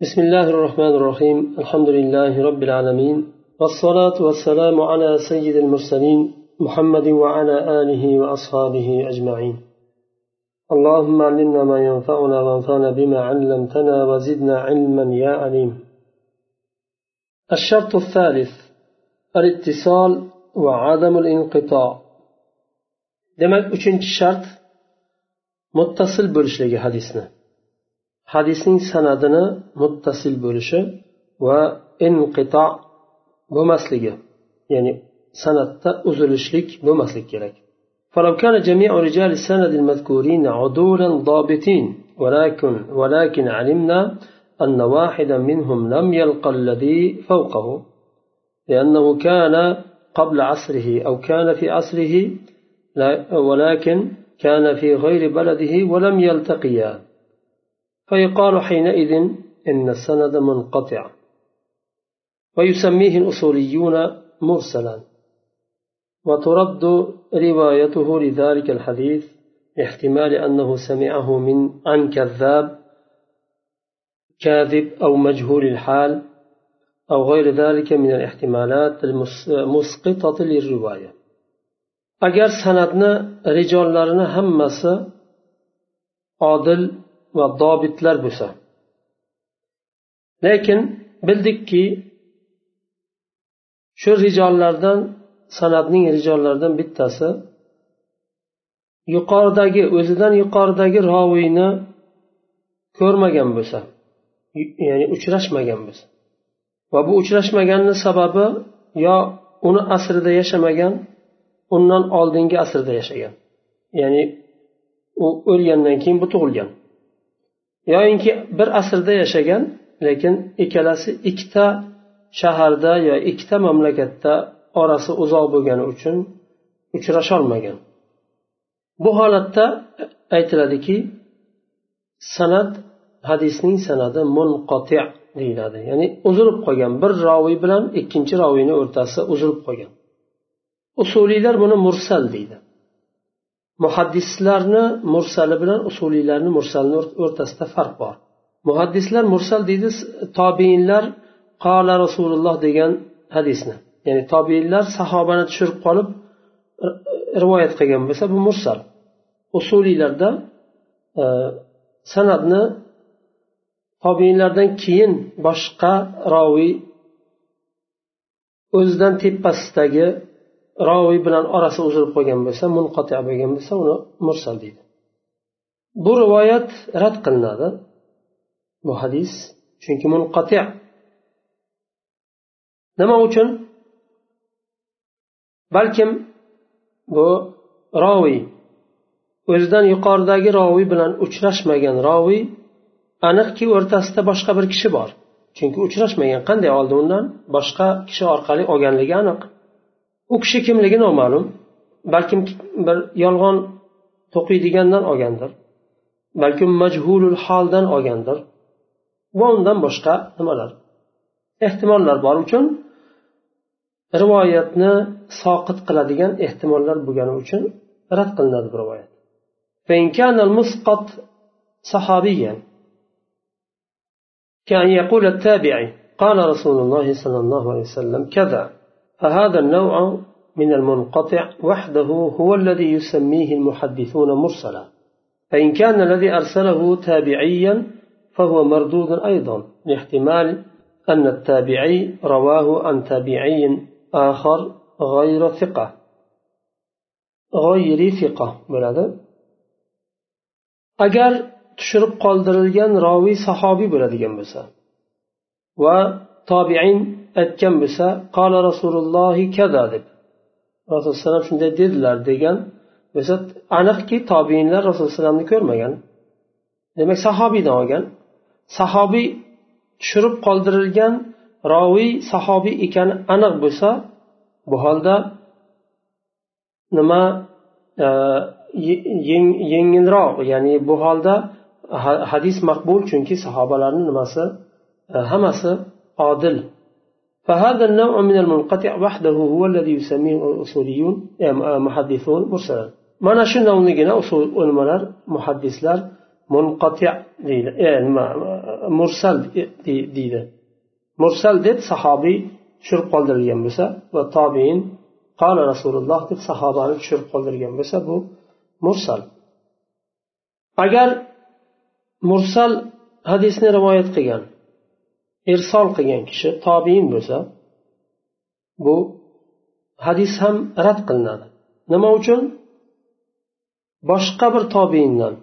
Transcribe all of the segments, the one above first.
بسم الله الرحمن الرحيم الحمد لله رب العالمين والصلاة والسلام على سيد المرسلين محمد وعلى آله وأصحابه أجمعين اللهم علمنا ما ينفعنا وانفعنا بما علمتنا وزدنا علما يا عليم الشرط الثالث الاتصال وعدم الانقطاع demak uchinchi shart muttasil hadisni hadisning sanadini muttasil bo'lishi va inqito bo'lmasligi ya'ni sanatda uzilishlik bo'lmaslik kerak. فلو كان جميع رجال السند المذكورين عدولا ضابطين ولكن ولكن علمنا أن واحدا منهم لم يلقى الذي فوقه لأنه كان قبل عصره أو كان في عصره ولكن كان في غير بلده ولم يلتقيا فيقال حينئذ إن السند منقطع. ويسميه الأصوليون مرسلا. وترد روايته لذلك الحديث باحتمال أنه سمعه من عن كذاب كاذب أو مجهول الحال أو غير ذلك من الاحتمالات المسقطة للرواية. agar san'atni rijollarini hammasi odil va dobitlar bo'lsa. Lekin bildikki shu rijollardan san'atning rijollaridan bittasi yuqoridagi o'zidan yuqoridagi roviyni ko'rmagan bo'lsa ya'ni uchrashmagan bo'lsa. Va bu uchrashmaganni sababi yo uni asrida yashamagan undan oldingi asrda yashagan. Ya'ni u o'lgandan keyin bu tug'ilgan. Yoyinki bir asrda yashagan lekin ikkalasi ikkita shaharda yo ikkita mamlakatda orasi uzoq bo'lgani uchun uchrasholmagan. Bu holatda aytiladiki san'at hadisning san'ati munqoti deyiladi. Ya'ni uzilib qolgan bir roviy bilan ikkinchi roviyni o'rtasi uzilib qolgan. Usuliylar buni mursal deydi. Muhaddislarni mursali bilan usuliylarni mursalini o'rtasida farq bor. Muhaddislar mursal deydi tobeinlar qola rasululloh degan hadisni. Ya'ni tobeinlar sahobani tushirib qolib rivoyat qilgan bo'lsa bu mursal. Usuliylarda e, san'atni tobeinlardan keyin boshqa roviy o'zidan tepasidagi roviy bilan orasi uzilib qolgan bo'lsa munqati bo'lgan bo'lsa uni mursal deydi. Bu rivoyat rad qilinadi bu hadis chunki munqati nima uchun? Balkim bu roviy o'zidan yuqoridagi roviy bilan uchrashmagan roviy aniqki o'rtasida boshqa bir kishi bor. Chunki uchrashmagan qanday oldi undan? Boshqa kishi orqali olganligi aniq. u kishi kimligi noma'lum balkim bir yolg'on to'qiydigandan olgandir balkim majhulul holdan olgandir va undan boshqa nimalar ehtimollar bor uchun rivoyatni soqit qiladigan ehtimollar bo'lgani uchun rad qilinadi bu rivoyat صحابيا كأن يقول التابعي قال رسول الله صلى الله عليه وسلم كذا فهذا النوع من المنقطع وحده هو الذي يسميه المحدثون مرسلا. فإن كان الذي أرسله تابعيا فهو مردود أيضا لاحتمال أن التابعي رواه عن تابعي آخر غير ثقة. غير ثقة بلاد agar tushirib qoldirilgan roviy sahobiy bo'ladigan bo'lsa va tobiin aytgan bo'lsa qola rasulullohi kada deb. Rasululloh alayhi shunday dedilar degan bo'lsa aniqki tobiinlar rasululloh alayhi ko'rmagan. Demak sahobiydan olgan. Sahobiy tushirib qoldirilgan roviy sahobiy ekani aniq bo'lsa bu holda nima e, yengilroq ya'ni bu holda hadis maqbul chunki sahobalarni nimasi e, hammasi odil. فهذا النوع من المنقطع وحده هو الذي يسميه الأصوليون يعني محدثون مرسلا ما نشن نجنا أصول المنار محدث لار منقطع يعني مرسل دي مرسل ديد صحابي شرق قلدر ينبسا والطابعين قال رسول الله دي صحابان شرق قلدر ينبسا بو مرسل. أجل مرسل حديثنا رواية قيام irsol qilgan kishi tobein bo'lsa bu hadis ham rad qilinadi. Nima uchun? Boshqa bir tobeindan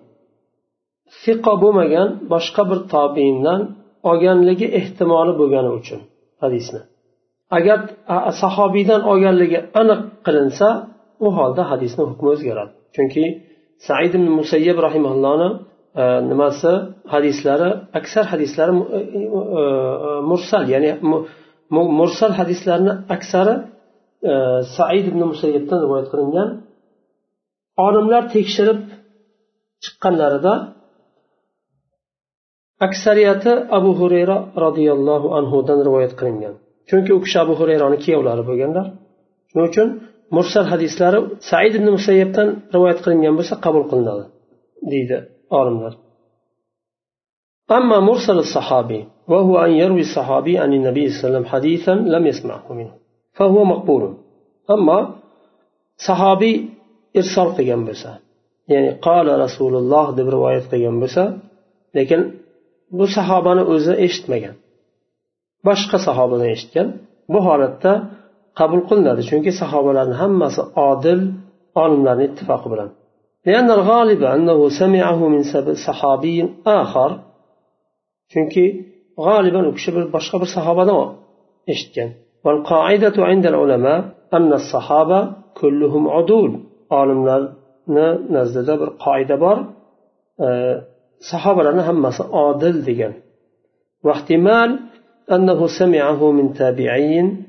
siqo bo'lmagan boshqa bir tobeindan olganligi ehtimoli bo'lgani uchun hadisni. Agar sahobiydan olganligi aniq qilinsa u holda hadisni hukmi o'zgaradi. Chunki said ibn musayyab rahimallohni E, nimasi? Hadislari aksar hadislari e, e, mursal ya'ni mursal hadislarni aksari said ibn musayyabdan rivoyat qilingan. Olimlar tekshirib chiqqanlarida aksariyati abu hurayra roziyallohu anhudan rivoyat qilingan. Chunki u kishi abu hurayroni kuyovlari bo'lganlar. Shuning uchun mursal hadislari said ibn musayyabdan rivoyat qilingan bo'lsa qabul qilinadi deydi. olimlar أما مرسل الصحابي وهو أن يروي الصحابي عن النبي صلى الله عليه وسلم حديثا لم يسمعه منه فهو مقبول أما صحابي إرسال قيام بسا يعني قال رسول الله deb rivoyat qilgan bo'lsa lekin bu sahobani o'zi eshitmagan boshqa sahobadan eshitgan bu holatda qabul qilinadi chunki sahobalarni hammasi odil olimlarni ittifoqi bilan لأن الغالب أنه سمعه من صحابي آخر. چونكي غالبا أكشبر بشخبر صحابة نوع إشتكن والقاعدة عند العلماء أن الصحابة كلهم عدول. عالم نزد بر قاعدة بر آه، صحابة لنا هم عادل ديجن واحتمال أنه سمعه من تابعين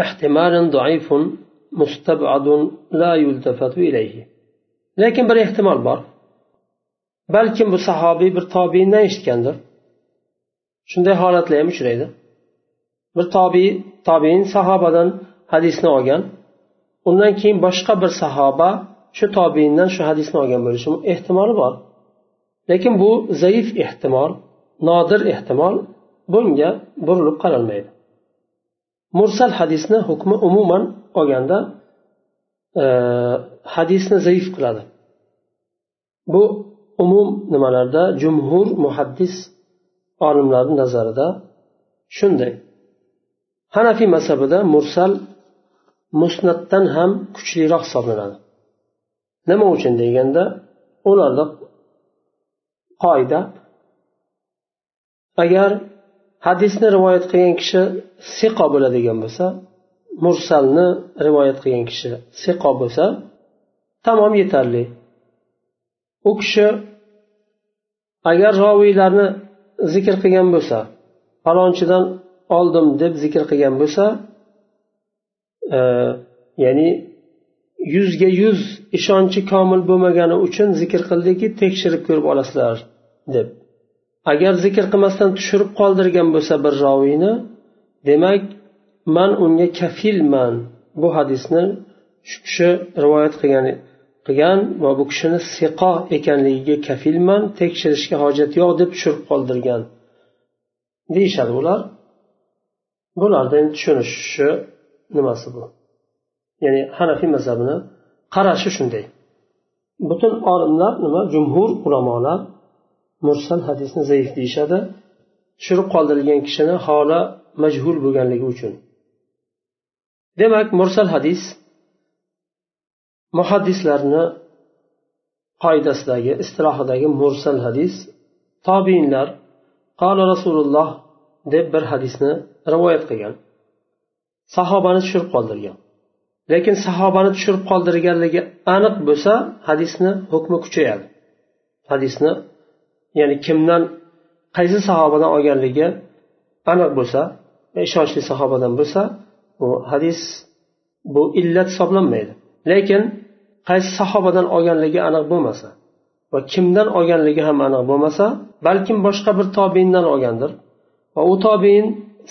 احتمال ضعيف lekin bir ehtimol bor. Balkim bu sahobiy bir tobiindan eshitgandir. Shunday holatlar ham uchraydi. Bir tobi tobiin sahobadan hadisni olgan undan keyin boshqa bir sahoba shu tobiindan shu hadisni olgan bo'lishi ehtimoli bor. Lekin bu zaif ehtimol nodir ehtimol bunga burilib qaralmaydi. Mursal hadisni hukmi umuman olganda e, hadisni zaif qiladi. Bu umum nimalarda jumhur muhaddis olimlarni nazarida shunday. Hanafiy mazhabida mursal musnatdan ham kuchliroq hisoblanadi. Nima uchun deganda ularda qoida agar hadisni rivoyat qilgan kishi siqo bo'ladigan bo'lsa mursalni rivoyat qilgan kishi siqo bo'lsa tamom yetarli. U kishi agar roviylarni zikr qilgan bo'lsa falonchidan oldim deb zikr qilgan bo'lsa e, ya'ni yuzga yuz ishonchi komil bo'lmagani uchun zikr qildiki tekshirib ko'rib olasizlar deb. Agar zikr qilmasdan tushirib qoldirgan bo'lsa bir roviyni demak man unga kafilman. Bu hadisni shu kishi rivoyat qilgan qilgan va bu kishini siqo ekanligiga kafilman tekshirishga hojat yo'q deb tushirib qoldirgan. Deyishadi ular. Bularni endi tushunishi nimasi bu? Ya'ni hanafiy mazhabini qarashi shunday. Butun olimlar nima? Jumhur ulamolar mursal hadisni zaif deyishadi. Tushirib qoldirilgan kishini holi majhul bo'lganligi uchun. Demak mursal hadis muhaddislarni qoidasidagi istilohidagi mursal hadis. Tobiinlar qola rasululloh deb bir hadisni rivoyat qilgan. Sahobani tushirib qoldirgan. Lekin sahobani tushirib qoldirganligi aniq bo'lsa hadisni hukmi kuchayadi. Hadisni ya'ni kimdan qaysi sahobadan olganligi aniq bo'lsa ishonchli sahobadan bo'lsa bu hadis bu illat hisoblanmaydi. Lekin qaysi sahobadan olganligi aniq bo'lmasa va kimdan olganligi ham aniq bo'lmasa balkim boshqa bir tobeindan olgandir va u tobein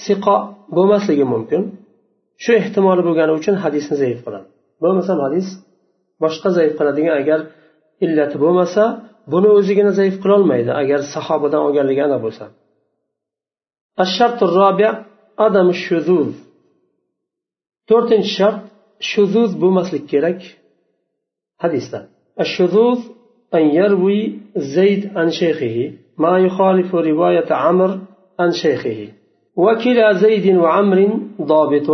siqo bo'lmasligi mumkin shu ehtimoli bo'lgani uchun hadisni zaif qiladi. Bo'lmasam hadis boshqa zaif qiladigan agar illati bo'lmasa buni o'zigina zaif qilolmaydi agar sahobadan olganligi aniq bo'lsa adam shuzuz to'rtinchi shart shuzuz bo'lmaslik kerak hadisda الشذوذ أن يروي زيد عن شيخه ما يخالف رواية عمر عن شيخه وكلا زيد وعمر ضابط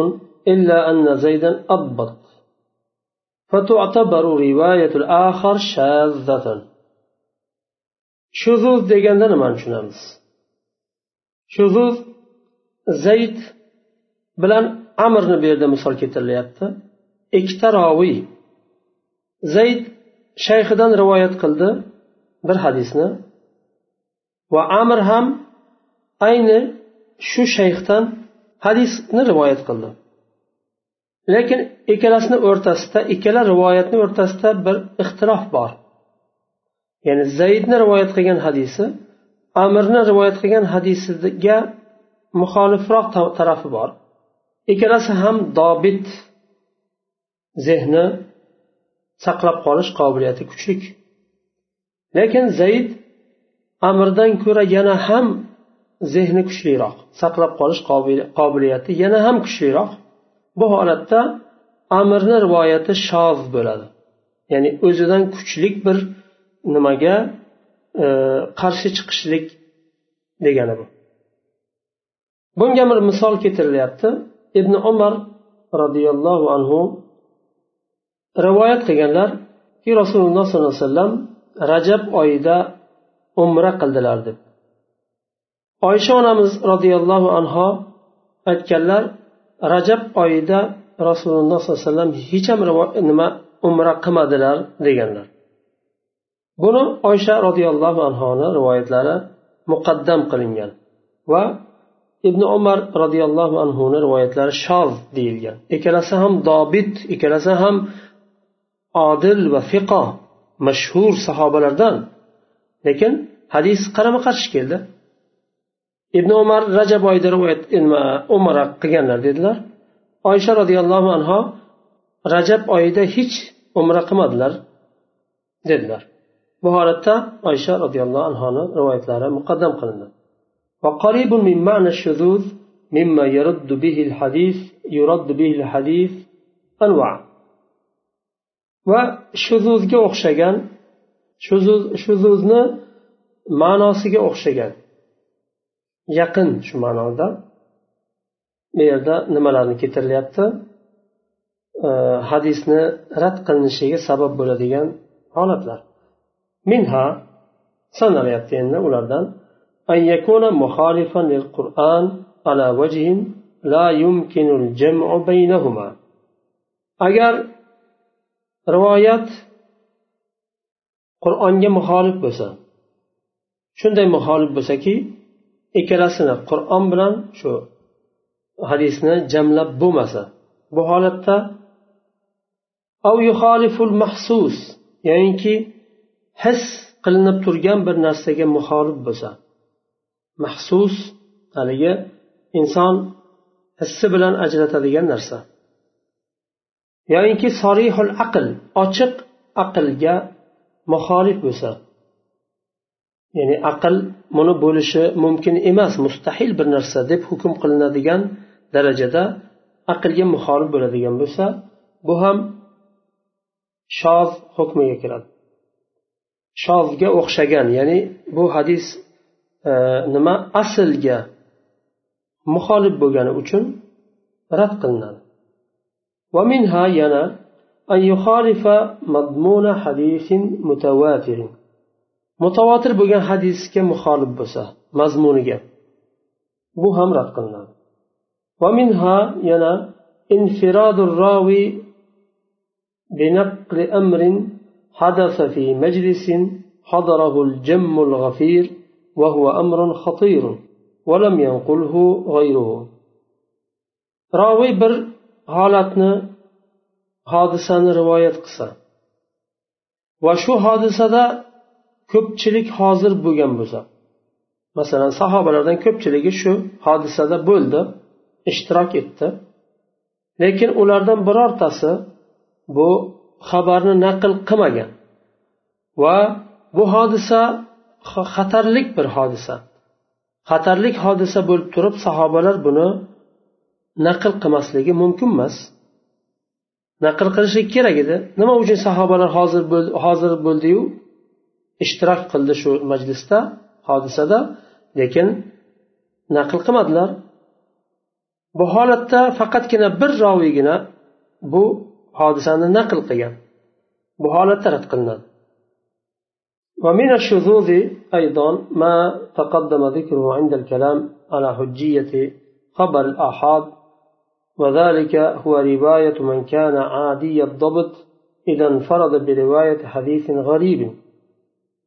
إلا أن زيدا أضبط فتعتبر رواية الآخر شاذة shuzuz deganda nimani tushunamiz? Shuzuz zayd bilan amirni bu yerda misol keltirilyapti. Ikkita roviy. Zayd shayxidan rivoyat qildi bir hadisni va amir ham ayni shu shayxdan hadisni rivoyat qildi. Lekin ikkalasini o'rtasida ikkala rivoyatni o'rtasida bir ixtilof bor. Ya'ni zaydni rivoyat qilgan hadisi amirni rivoyat qilgan hadisiga muxolifroq tarafi bor. Ikkalasi ham dobit zehni saqlab qolish qobiliyati kuchli lekin zayd amirdan ko'ra yana ham zehni kuchliroq saqlab qolish qobiliyati yana ham kuchliroq. Bu holatda amirni rivoyati shoz bo'ladi. Ya'ni o'zidan kuchlik bir nimaga e, qarshi chiqishlik degani bu. Bunga bir misol keltirilyapti. Ibn umar roziyallohu anhu rivoyat qilganlarki rasululloh sollallohu alayhi vasallam rajab oyida umra qildilar deb. Oysha onamiz roziyallohu anho aytganlar rajab oyida rasululloh sollallohu alayhi vasallam hech ham nima umra qilmadilar deganlar. Buni oysha roziyallohu anhuni rivoyatlari muqaddam qilingan va ibn umar roziyallohu anhuni rivoyatlari shoz deyilgan. Ikkalasi ham dobit ikkalasi ham odil va fiqo mashhur sahobalardan. Lekin hadis qarama qarshi keldi. Ibn umar rajab oyida rivoyat umra qilganlar dedilar. Oysha roziyallohu anhu rajab oyida hech umra qilmadilar dedilar. bu holatda oysha roziyallohu anhuni rivoyatlari muqaddam qilindi وقريب من معنى الشذوذ مما يرد به الحديث يرد به الحديث أنواع وشذوذga o'xshagan shuzuzni ma'nosiga o'xshagan yaqin shu ma'noda bu yerda nimalarni keltirilyapti hadisni rad qilinishiga sabab bo'ladigan holatlar منها سنة ليتين أولادان أن يكون مخالفا للقرآن على وجه لا يمكن الجمع بينهما. أجر رواية قرآن مخالف بسا. شن دي مخالف بسا كي؟ إكلاسنا قرآن بلان شو؟ حديثنا جملة بومسا. بحالتا أو يخالف المحسوس. يعني كي his qilinib turgan bir narsaga muxolif bo'lsa maxsus haligi inson hissi bilan ajratadigan narsa. Yoyinki sorihul aql ochiq aqlga muxolif bo'lsa ya'ni aql buni bo'lishi mumkin emas mustahil bir narsa deb hukm qilinadigan darajada aqlga muxolif bo'ladigan bo'lsa bu ham shoz hukmiga kiradi. shozga o'xshagan ya'ni bu hadis e, nima aslga muxolif bo'lgani uchun rad qilinadi ومنها ينا أن يخالف مضمون حديث متواتر متواتر بغن حديث كمخالف بسا مضمون بو هم رد قلنا ومنها ينا انفراد الراوي بنقل أمر حدث في مجلس حضره الجم الغفير وهو أمر خطير ولم ينقله غيره راوي بر holatni hodisani rivoyat qilsa va shu hodisada ko'pchilik hozir bo'lgan bo'lsa masalan sahobalardan ko'pchiligi shu hodisada bo'ldi ishtirok etdi lekin ulardan birortasi bu xabarni naql qilmagan. Va bu hodisa xatarlik bir hodisa. Xatarlik hodisa bo'lib turib sahobalar buni naql qilmasligi mumkin emas. Naql qilishlik kerak edi. Nima uchun sahobalar hozir hozir bo'ldiyu? Ishtirok qildi shu majlisda hodisada lekin naql qilmadilar. Bu holatda faqatgina bir roviygina bu hodisani naql qilgan bu holatda rad qilinadi ومن الشذوذ أيضا ما تقدم ذكره عند الكلام على حجية خبر الآحاد وذلك هو رواية من كان عادي الضبط إذا انفرد برواية حديث غريب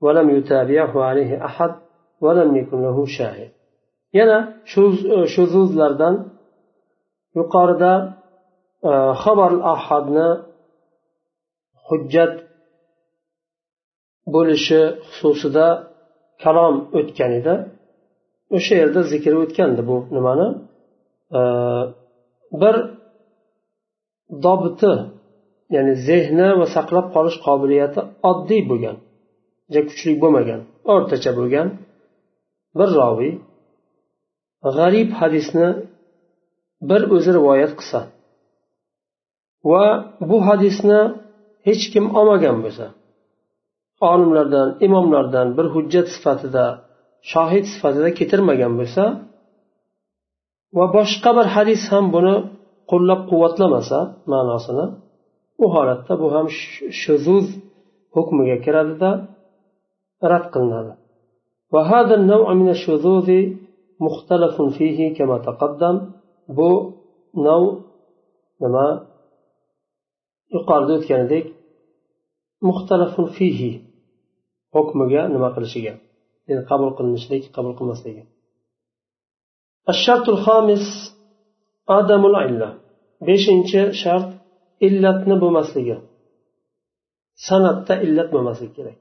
ولم يتابعه عليه أحد ولم يكن له شاهد. yana shuzuzlardan yuqorida xabar ahadni hujjat bo'lishi xususida kalom o'tgan edi. O'sha yerda zikr o'tgandi bu nimani? Э, bir dobiti ya'ni zehni va saqlab qolish qobiliyati oddiy bo'lgan juda kuchli bo'lmagan o'rtacha bo'lgan bir roviy g'arib hadisni bir o'zi rivoyat qilsa. va bu hadisni hech kim olmagan bo'lsa olimlardan imomlardan bir hujjat sifatida shohid sifatida keltirmagan bo'lsa va boshqa bir hadis ham buni qo'llab quvvatlamasa ma'nosini u holatda bu ham shuzuz hukmiga kiradida rad qilinadi وهذا النوع من الشذوذ مختلف فيه كما تقدم bu nav nima Yuqorida o'tganidek muxtalafun fihi hukmiga nima qilishiga ya'ni qabul qilinishlik qabul qilmasligi الشرط الخامس عدم العلة beshinchi shart illatni bo'lmasligi san'atda illat bo'lmasligi kerak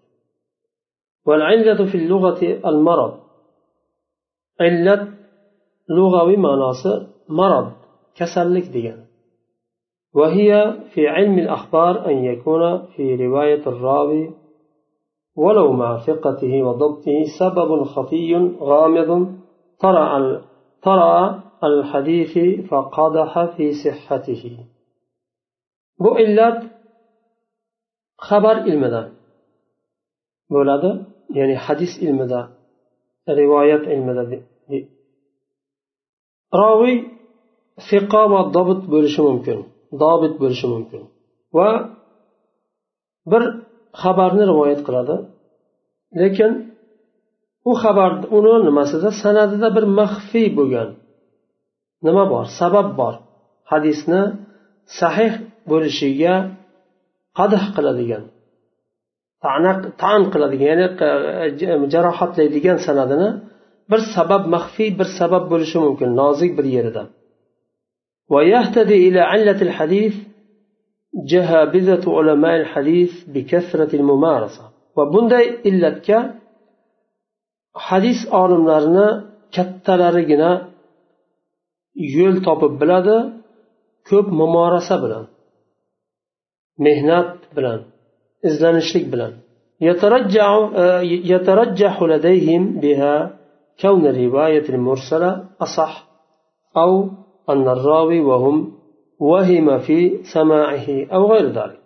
والعلة في اللغة المرض علة لغوي معناص مرض كسلك ديان وهي في علم الأخبار أن يكون في رواية الراوي ولو مع ثقته وضبطه سبب خفي غامض. ترى الحديث فقدح في صحته. بوئلات خبر المدى. بولادة يعني حديث المدى رواية المدى. راوي ثقة وضبط بولش ممكن. Dobit bo'lishi mumkin. Va bir xabarni rivoyat qiladi. Lekin u xabar uni nimasida? Sanadida bir maxfiy bo'lgan. Nima bor? Sabab bor. Hadisni sahih bo'lishiga qadah qiladigan tan qiladigan ya'ni e, jarohatlaydigan sanadini bir sabab maxfiy bir sabab bo'lishi mumkin nozik bir yerida ويهتدي إلى علة الحديث جهابذة علماء الحديث بكثرة الممارسة. وبندي إلتك حديث olimlarini kattalarigina yo'l topib biladi ko'p mumorasa bilan mehnat bilan izlanishlik bilan يترجح لديهم بها كون الرواية المرسلة أصح أو أن الراوي وهم وهم في سماعه أو غير ذلك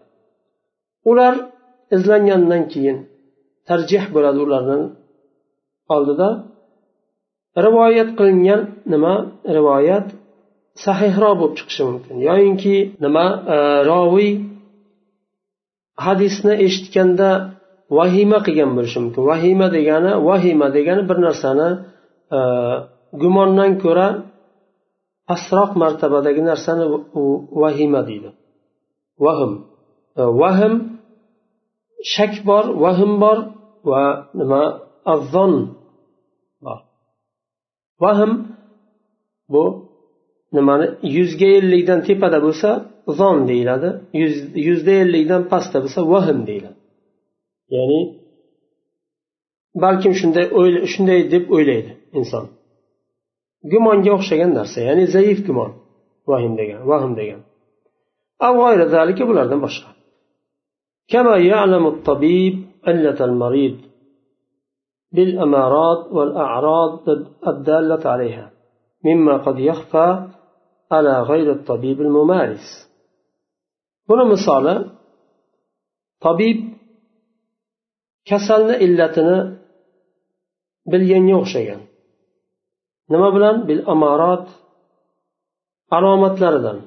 ular izlangandan keyin tarjih bo'ladi ularni oldida rivoyat qilingan nima rivoyat sahihroq bo'lib chiqishi mumkin yoyinki nima roviy hadisni eshitganda vahima qilgan bo'lishi mumkin vahima degani vahima degani bir narsani gumondan ko'ra pastroq martabadagi narsani vahima deydi. Vahm. E, vahm shak bor vahm bor va nima? Azzon bor. Vahm bu nimani? Yuzga ellikdan tepada bo'lsa zon deyiladi. Yuzda ellikdan pastda bo'lsa vahm deyiladi. Ya'ni balkim shunday shunday deb o'ylaydi inson. gumonga o'xshagan narsa ya'ni zaif gumon vahim degan vahm degan bulardan boshqa كما يعلم الطبيب علة المريض بالأمارات والأعراض الدالة عليها مما قد يخفى على غير الطبيب الممارس buni misoli tabib kasalni illatini bilganga o'xshagan nima bilan? Bil amorat alomatlaridan.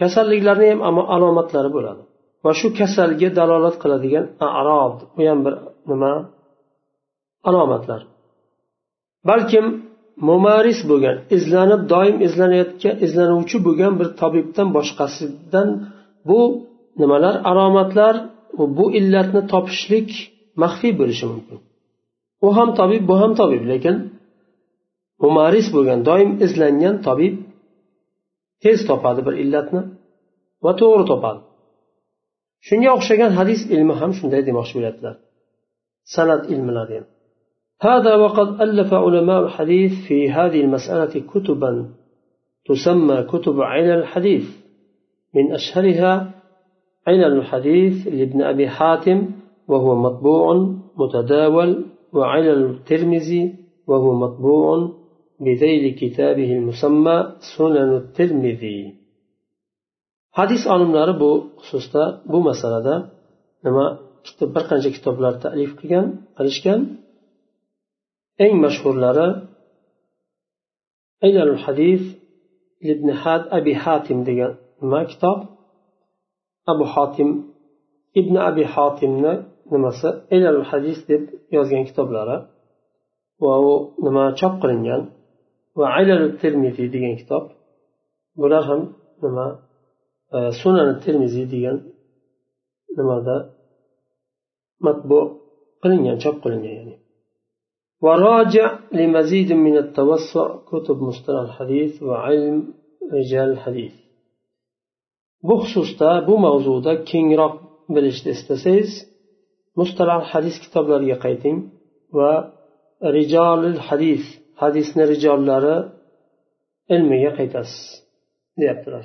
Kasalliklarni ham alomatlari bo'ladi. Va shu kasalga dalolat qiladigan arob u ham bir nima? Alomatlar. Balkim mumaris bo'lgan izlanib doim izlanayotgan izlanuvchi bo'lgan bir tabibdan boshqasidan bu nimalar? Alomatlar bu illatni topishlik maxfiy bo'lishi mumkin. U ham tabib bu ham tabib lekin mumaris bo'lgan doim izlangan tabib tez topadi bir illatni va to'g'ri topadi shunga o'xshagan hadis ilmi ham shunday demoqchi bo'lyaptilar san'at ilmilari ham هذا وقد ألف علماء الحديث في هذه المسألة كتبا تسمى كتب علل الحديث من أشهرها علل الحديث لابن أبي حاتم وهو مطبوع متداول وعلل الترمذي وهو مطبوع بذيل كتابه المسمى سنن الترمذي hadis olimlari bu xususda bu masalada nima bir qancha kitoblar talif qilgan qilishgan eng mashhurlari aylalul hadis ibn had abi hatim degan nima kitob abu hotim ibn abi hotimni nimasi aylalul hadis deb yozgan kitoblari va u nima chop qilingan va aylalul termiziy degan kitob bular ham nima sunan termiziy degan nimada matbu qilingan chop qilingan ya'ni وراجع لمزيد من التوسع كتب مصطلح الحديث وعلم رجال الحديث bu xususda bu mavzuda kengroq bilishni istasangiz mustalah hadis kitoblariga qayting va rijolil hadis hadisni rijollari ilmiga qaytasiz deyaptilar.